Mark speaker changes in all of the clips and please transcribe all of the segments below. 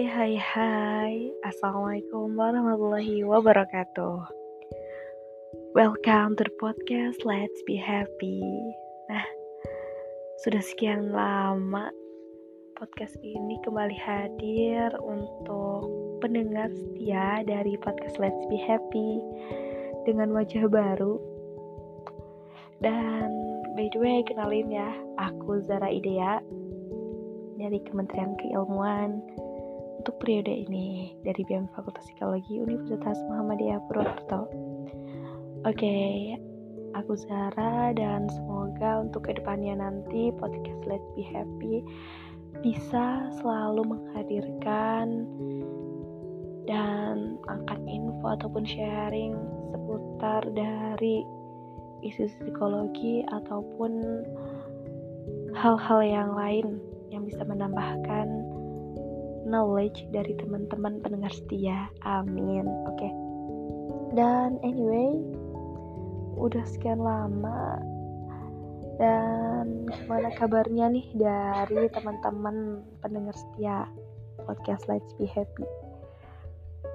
Speaker 1: Hai hai hai. Assalamualaikum warahmatullahi wabarakatuh. Welcome to the podcast. Let's Be Happy. Nah, sudah sekian lama podcast ini kembali hadir untuk pendengar setia dari podcast Let's Be Happy dengan wajah baru. Dan by the way kenalin ya aku Zara Idea dari Kementerian Keilmuan untuk periode ini dari BEM Fakultas Psikologi Universitas Muhammadiyah Purwokerto. Oke, aku Zara dan semoga untuk ke depannya nanti podcast Let's Be Happy bisa selalu menghadirkan dan angkat info ataupun sharing seputar dari isu psikologi ataupun hal-hal yang lain yang bisa menambahkan knowledge dari teman-teman pendengar setia. Amin. Oke. Okay. Dan anyway, udah sekian lama dan gimana kabarnya nih dari teman-teman pendengar setia podcast Let's Be Happy?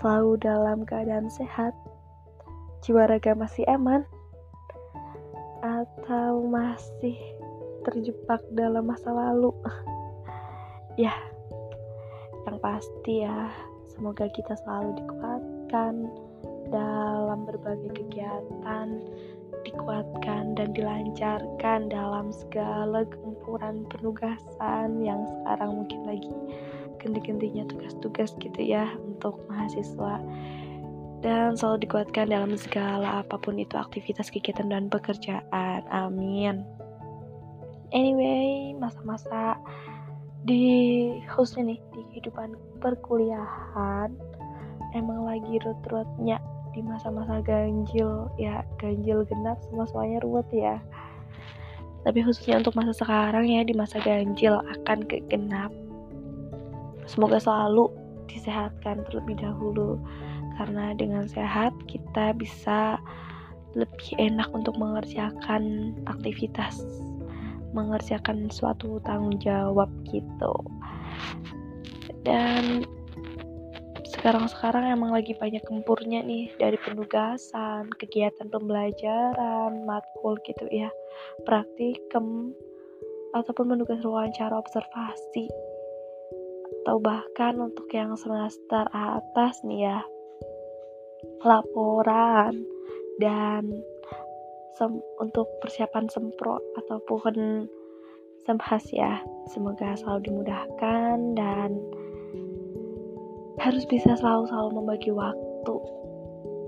Speaker 1: Selalu dalam keadaan sehat? Jiwa raga masih aman? Atau masih terjebak dalam masa lalu? ya yang pasti ya. Semoga kita selalu dikuatkan dalam berbagai kegiatan dikuatkan dan dilancarkan dalam segala gempuran penugasan yang sekarang mungkin lagi ganti-gantinya tugas-tugas gitu ya untuk mahasiswa. Dan selalu dikuatkan dalam segala apa pun itu aktivitas kegiatan dan pekerjaan. Amin. Anyway masa-masa di khususnya nih di kehidupan perkuliahan emang lagi rut-rutnya di masa-masa ganjil. Ya ganjil genap semua semuanya ruwet ya. Tapi khususnya untuk masa sekarang ya di masa ganjil akan ke genap. Semoga selalu disehatkan terlebih dahulu karena dengan sehat kita bisa lebih enak untuk mengerjakan aktivitas mengerjakan suatu tanggung jawab gitu. Dan sekarang-sekarang emang lagi banyak gempurnya nih dari penugasan, kegiatan pembelajaran, matkul gitu ya, praktikum, ataupun penugas wawancara observasi, atau bahkan untuk yang semester atas nih ya, laporan dan sem untuk persiapan sempro ataupun semhas ya. Semoga selalu dimudahkan dan harus bisa selalu-selalu membagi waktu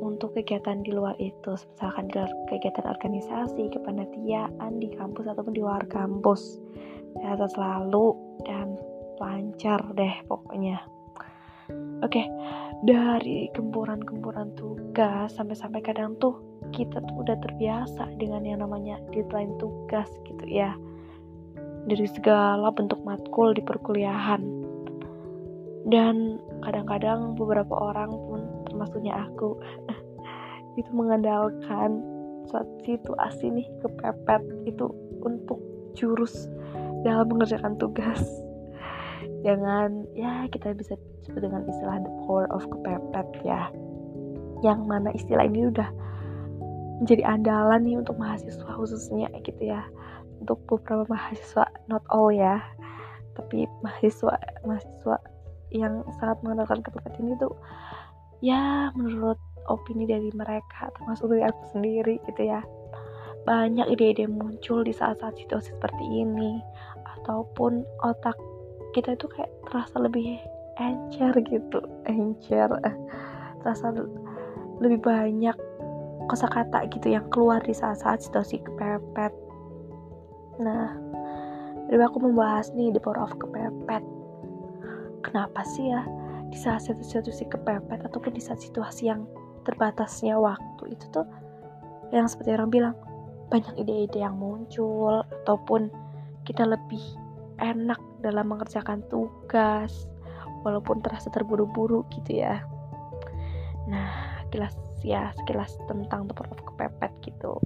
Speaker 1: untuk kegiatan di luar itu. Misalkan kegiatan organisasi kepanitiaan di kampus ataupun di luar kampus. Sehat selalu dan lancar deh pokoknya. Oke okay dari gempuran-gempuran tugas sampai-sampai kadang tuh kita tuh udah terbiasa dengan yang namanya deadline tugas gitu ya. Dari segala bentuk matkul di perkuliahan. Dan kadang-kadang beberapa orang pun termasuknya aku itu mengandalkan saat situasi nih kepepet itu untuk jurus dalam mengerjakan tugas. Jangan ya kita bisa sebut dengan istilah the power of kepepet ya. Yang mana istilah ini udah menjadi andalan nih untuk mahasiswa khususnya gitu ya. Untuk beberapa mahasiswa not all ya. Tapi mahasiswa mahasiswa yang sangat mengandalkan kepepet ini tuh ya menurut opini dari mereka termasuk dari aku sendiri gitu ya. Banyak ide-ide muncul di saat-saat situasi seperti ini ataupun otak kita itu kayak terasa lebih encer gitu encer terasa lebih banyak kosakata gitu yang keluar di saat-saat situasi kepepet. Nah dari aku membahas nih the power of kepepet. Kenapa sih ya di saat situasi kepepet ataupun di saat situasi yang terbatasnya waktu itu tuh yang seperti orang bilang banyak ide-ide yang muncul ataupun kita lebih enak dalam mengerjakan tugas walaupun terasa terburu-buru gitu ya. Nah sekilas ya sekilas tentang the of kepepet gitu.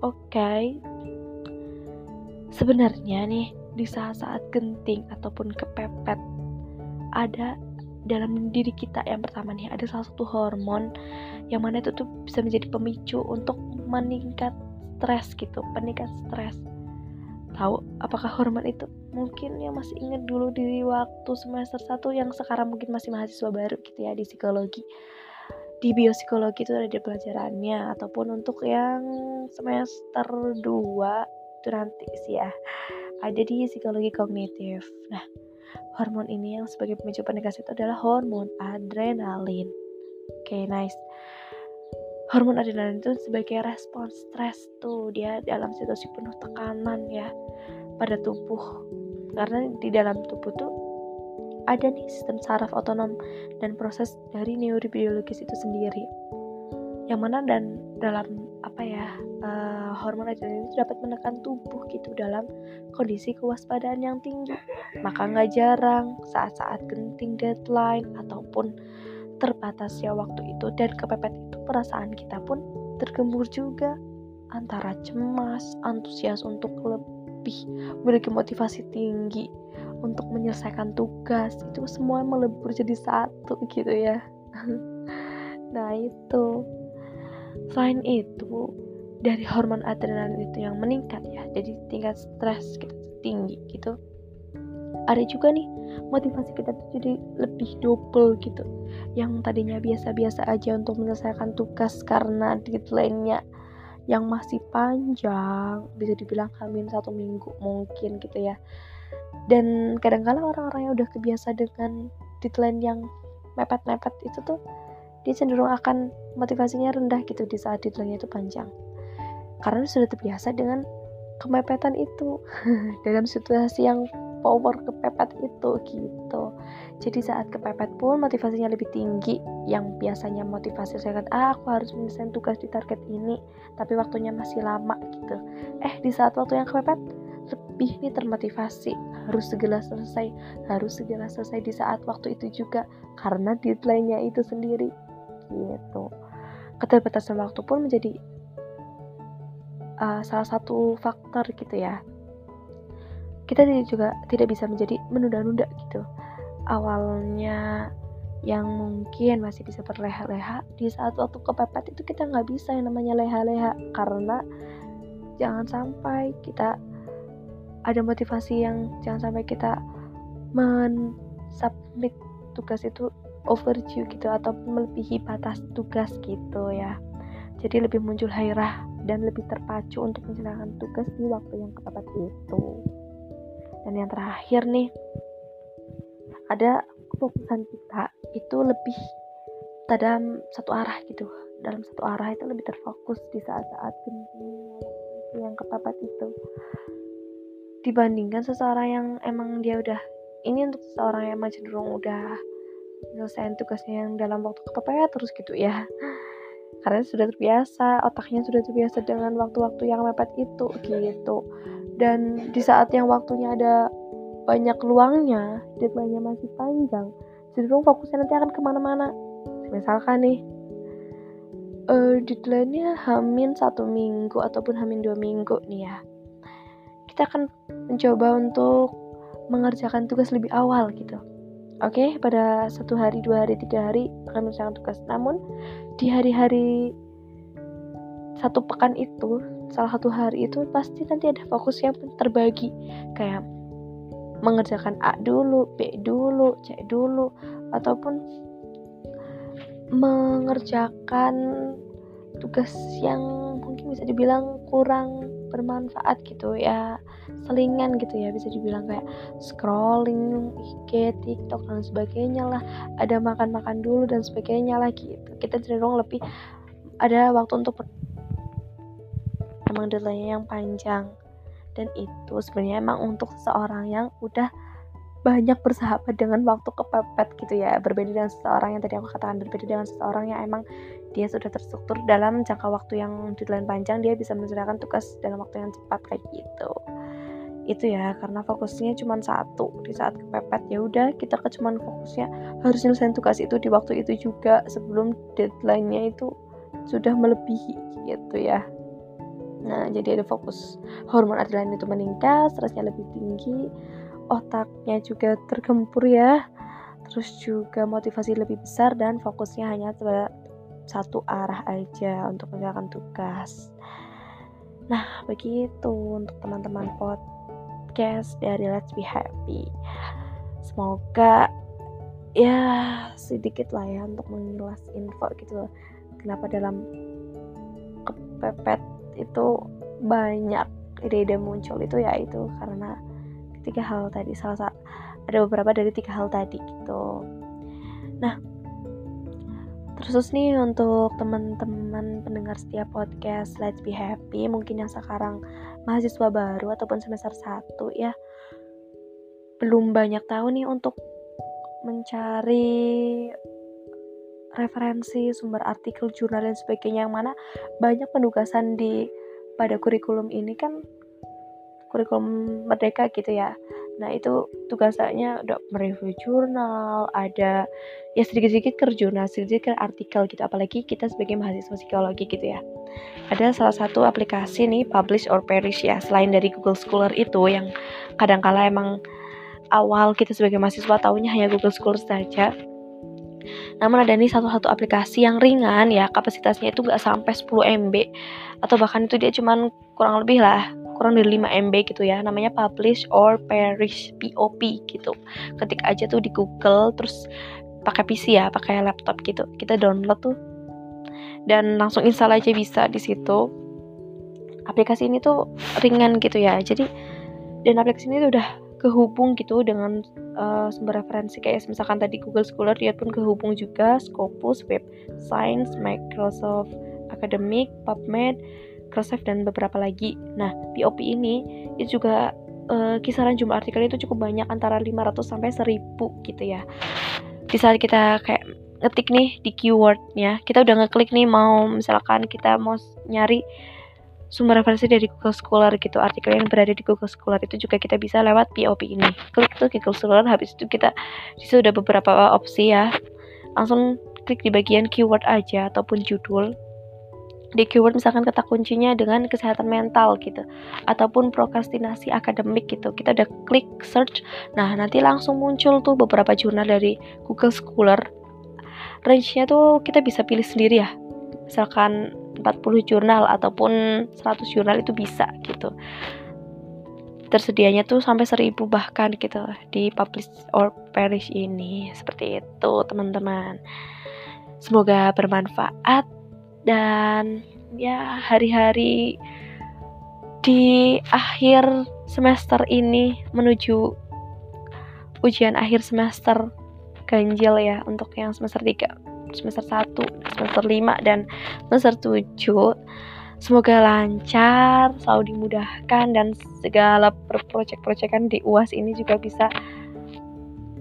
Speaker 1: Oke. Okay. sebenarnya nih di saat-saat genting ataupun kepepet ada dalam diri kita yang pertama nih ada salah satu hormon yang mana itu tuh bisa menjadi pemicu untuk meningkat stres gitu peningkat stres. Tahu apakah hormon itu? Mungkin yang masih ingat dulu di waktu semester 1 yang sekarang mungkin masih mahasiswa baru gitu ya di psikologi di biopsikologi itu ada pelajarannya ataupun untuk yang semester 2 itu nanti sih ya ada di psikologi kognitif nah Hormon ini yang sebagai pemicu penegak itu adalah hormon adrenalin. Oke, okay, nice. Hormon adrenalin itu sebagai respon stres tuh dia dalam situasi penuh tekanan ya pada tubuh. Karena di dalam tubuh tuh ada nih sistem saraf otonom dan proses dari neurobiologis itu sendiri. Yang mana dan dalam apa ya uh, hormon adrenalin itu dapat menekan tubuh gitu dalam kondisi kewaspadaan yang tinggi maka nggak jarang saat-saat genting deadline ataupun terbatasnya waktu itu dan kepepet itu perasaan kita pun tergembur juga antara cemas antusias untuk lebih memiliki motivasi tinggi untuk menyelesaikan tugas itu semua melebur jadi satu gitu ya nah itu Selain itu, dari hormon adrenalin itu yang meningkat ya, jadi tingkat stres kita tinggi gitu. Ada juga nih motivasi kita tuh jadi lebih double gitu. Yang tadinya biasa-biasa aja untuk menyelesaikan tugas karena deadline-nya yang masih panjang, bisa dibilang hamil satu minggu mungkin gitu ya. Dan kadang-kadang orang-orang yang udah kebiasa dengan deadline yang mepet-mepet itu tuh dia cenderung akan motivasinya rendah gitu di saat deadline itu panjang. Karena sudah terbiasa dengan kemepetan itu dalam situasi yang power kepepet itu gitu. Jadi saat kepepet pun motivasinya lebih tinggi yang biasanya motivasi saya kan ah aku harus menyelesaikan tugas di target ini tapi waktunya masih lama gitu. Eh di saat waktu yang kepepet lebih nih termotivasi harus segera selesai harus segera selesai di saat waktu itu juga karena deadline-nya itu sendiri gitu. Keterbatasan waktu pun menjadi uh, salah satu faktor gitu ya. Kita juga tidak bisa menjadi menunda-nunda gitu. Awalnya yang mungkin masih bisa berleha-leha di saat waktu kepepet itu kita nggak bisa yang namanya leha-leha karena jangan sampai kita ada motivasi yang jangan sampai kita men submit tugas itu overdue gitu atau melebihi batas tugas gitu ya. Jadi lebih muncul hairah dan lebih terpacu untuk menjalankan tugas di waktu yang tepat itu. Dan yang terakhir nih ada kefokusan kita itu lebih dalam satu arah gitu. Dalam satu arah itu lebih terfokus di saat-saat yang kepapat itu dibandingkan seseorang yang emang dia udah ini untuk seseorang yang emang cenderung udah nyelesain tugasnya yang dalam waktu kepepet terus gitu ya. Karena sudah terbiasa otaknya sudah terbiasa dengan waktu-waktu yang mepet itu gitu. Dan di saat yang waktunya ada banyak luangnya deadline-nya masih panjang cenderung fokusnya nanti akan ke mana-mana. Misalkan nih uh, deadline-nya hamin satu minggu ataupun hamin dua minggu nih ya kita akan mencoba untuk mengerjakan tugas lebih awal gitu Oke, okay, pada satu hari, dua hari, tiga hari akan menyelesaikan tugas. Namun di hari-hari satu pekan itu, salah satu hari itu pasti nanti ada fokus yang terbagi. Kayak mengerjakan A dulu, B dulu, C dulu, ataupun mengerjakan tugas yang mungkin bisa dibilang kurang bermanfaat gitu ya. Selingan gitu ya bisa dibilang kayak scrolling IG TikTok dan sebagainya lah. Ada makan-makan dulu dan sebagainya lah gitu. Kita cenderung lebih ada waktu untuk emang deadline yang panjang. Dan itu sebenarnya emang untuk seseorang yang udah banyak bersahabat dengan waktu kepepet gitu ya. Berbeda dengan seseorang yang tadi aku katakan berbeda dengan seseorang yang emang dia sudah terstruktur dalam jangka waktu yang deadline panjang dia bisa mengerjakan tugas dalam waktu yang cepat kayak gitu. Itu ya karena fokusnya cuma satu. Di saat kepepet ya udah kita ke cuman fokusnya harus nyelesain tugas itu di waktu itu juga sebelum deadline-nya itu sudah melebihi gitu ya. Nah jadi ada fokus hormon adrenalin itu meningkat stresnya lebih tinggi otaknya juga tergempur ya. Terus juga motivasi lebih besar dan fokusnya hanya satu arah aja untuk mengerjakan tugas. Nah, begitu untuk teman-teman podcast dari Let's Be Happy. Semoga ya sedikit lah ya untuk mengilas info gitu kenapa dalam kepepet itu banyak ide-ide muncul itu ya itu karena ketiga hal tadi salah satu ada beberapa dari tiga hal tadi gitu nah terus nih untuk teman-teman pendengar setiap podcast Let's Be Happy mungkin yang sekarang mahasiswa baru ataupun semester 1 ya belum banyak tahu nih untuk mencari referensi, sumber artikel, jurnal dan sebagainya yang mana banyak penugasan di pada kurikulum ini kan kurikulum merdeka gitu ya. Nah itu tugasannya udah mereview jurnal, ada ya sedikit-sedikit ke jurnal, sedikit ke artikel gitu. Apalagi kita sebagai mahasiswa psikologi gitu ya. Ada salah satu aplikasi nih Publish or Perish ya. Selain dari Google Scholar itu yang kadang-kala emang awal kita sebagai mahasiswa tahunya hanya Google Scholar saja namun ada nih satu-satu aplikasi yang ringan ya kapasitasnya itu nggak sampai 10 MB atau bahkan itu dia cuman kurang lebih lah kurang dari 5 MB gitu ya namanya publish or perish POP gitu. Ketik aja tuh di Google terus pakai PC ya pakai laptop gitu kita download tuh. Dan langsung install aja bisa di situ. Aplikasi ini tuh ringan gitu ya jadi dan aplikasi ini tuh udah kehubung gitu dengan uh, sumber referensi. Kayak misalkan tadi Google Scholar dia pun kehubung juga Scopus, Web Science, Microsoft Academic, PubMed, Microsoft dan beberapa lagi. Nah, POP ini itu juga uh, kisaran jumlah artikel itu cukup banyak antara 500 sampai 1000 gitu ya. Di saat kita kayak ngetik nih di keywordnya, kita udah ngeklik nih mau misalkan kita mau nyari sumber referensi dari Google Scholar gitu artikel yang berada di Google Scholar itu juga kita bisa lewat POP ini klik tuh Google Scholar habis itu kita di situ ada beberapa opsi ya langsung klik di bagian keyword aja ataupun judul di keyword misalkan kata kuncinya dengan kesehatan mental gitu ataupun prokrastinasi akademik gitu. Kita udah klik search nah nanti langsung muncul tuh beberapa jurnal dari Google Scholar. Range-nya tuh kita bisa pilih sendiri ya. Misalkan 40 jurnal ataupun 100 jurnal itu bisa gitu. Tersedianya tuh sampai 1000 bahkan gitu di publish or perish ini. Seperti itu teman-teman. Semoga bermanfaat dan ya hari-hari di akhir semester ini menuju ujian akhir semester ganjil ya untuk yang semester 3 semester 1, semester 5 dan semester 7. Semoga lancar, selalu dimudahkan dan segala proyek-proyekan di UAS ini juga bisa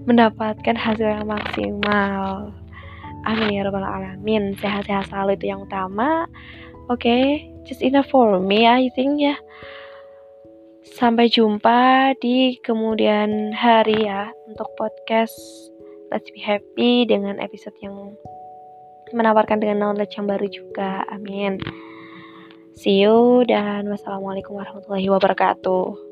Speaker 1: mendapatkan hasil yang maksimal. Amin ya rabbal alamin. Sehat-sehat selalu itu yang utama. Oke, okay, just enough for me I think ya. Sampai jumpa di kemudian hari ya untuk podcast Let's Be Happy dengan episode yang menawarkan dengan knowledge yang baru juga. Amin. See you dan wassalamualaikum warahmatullahi wabarakatuh.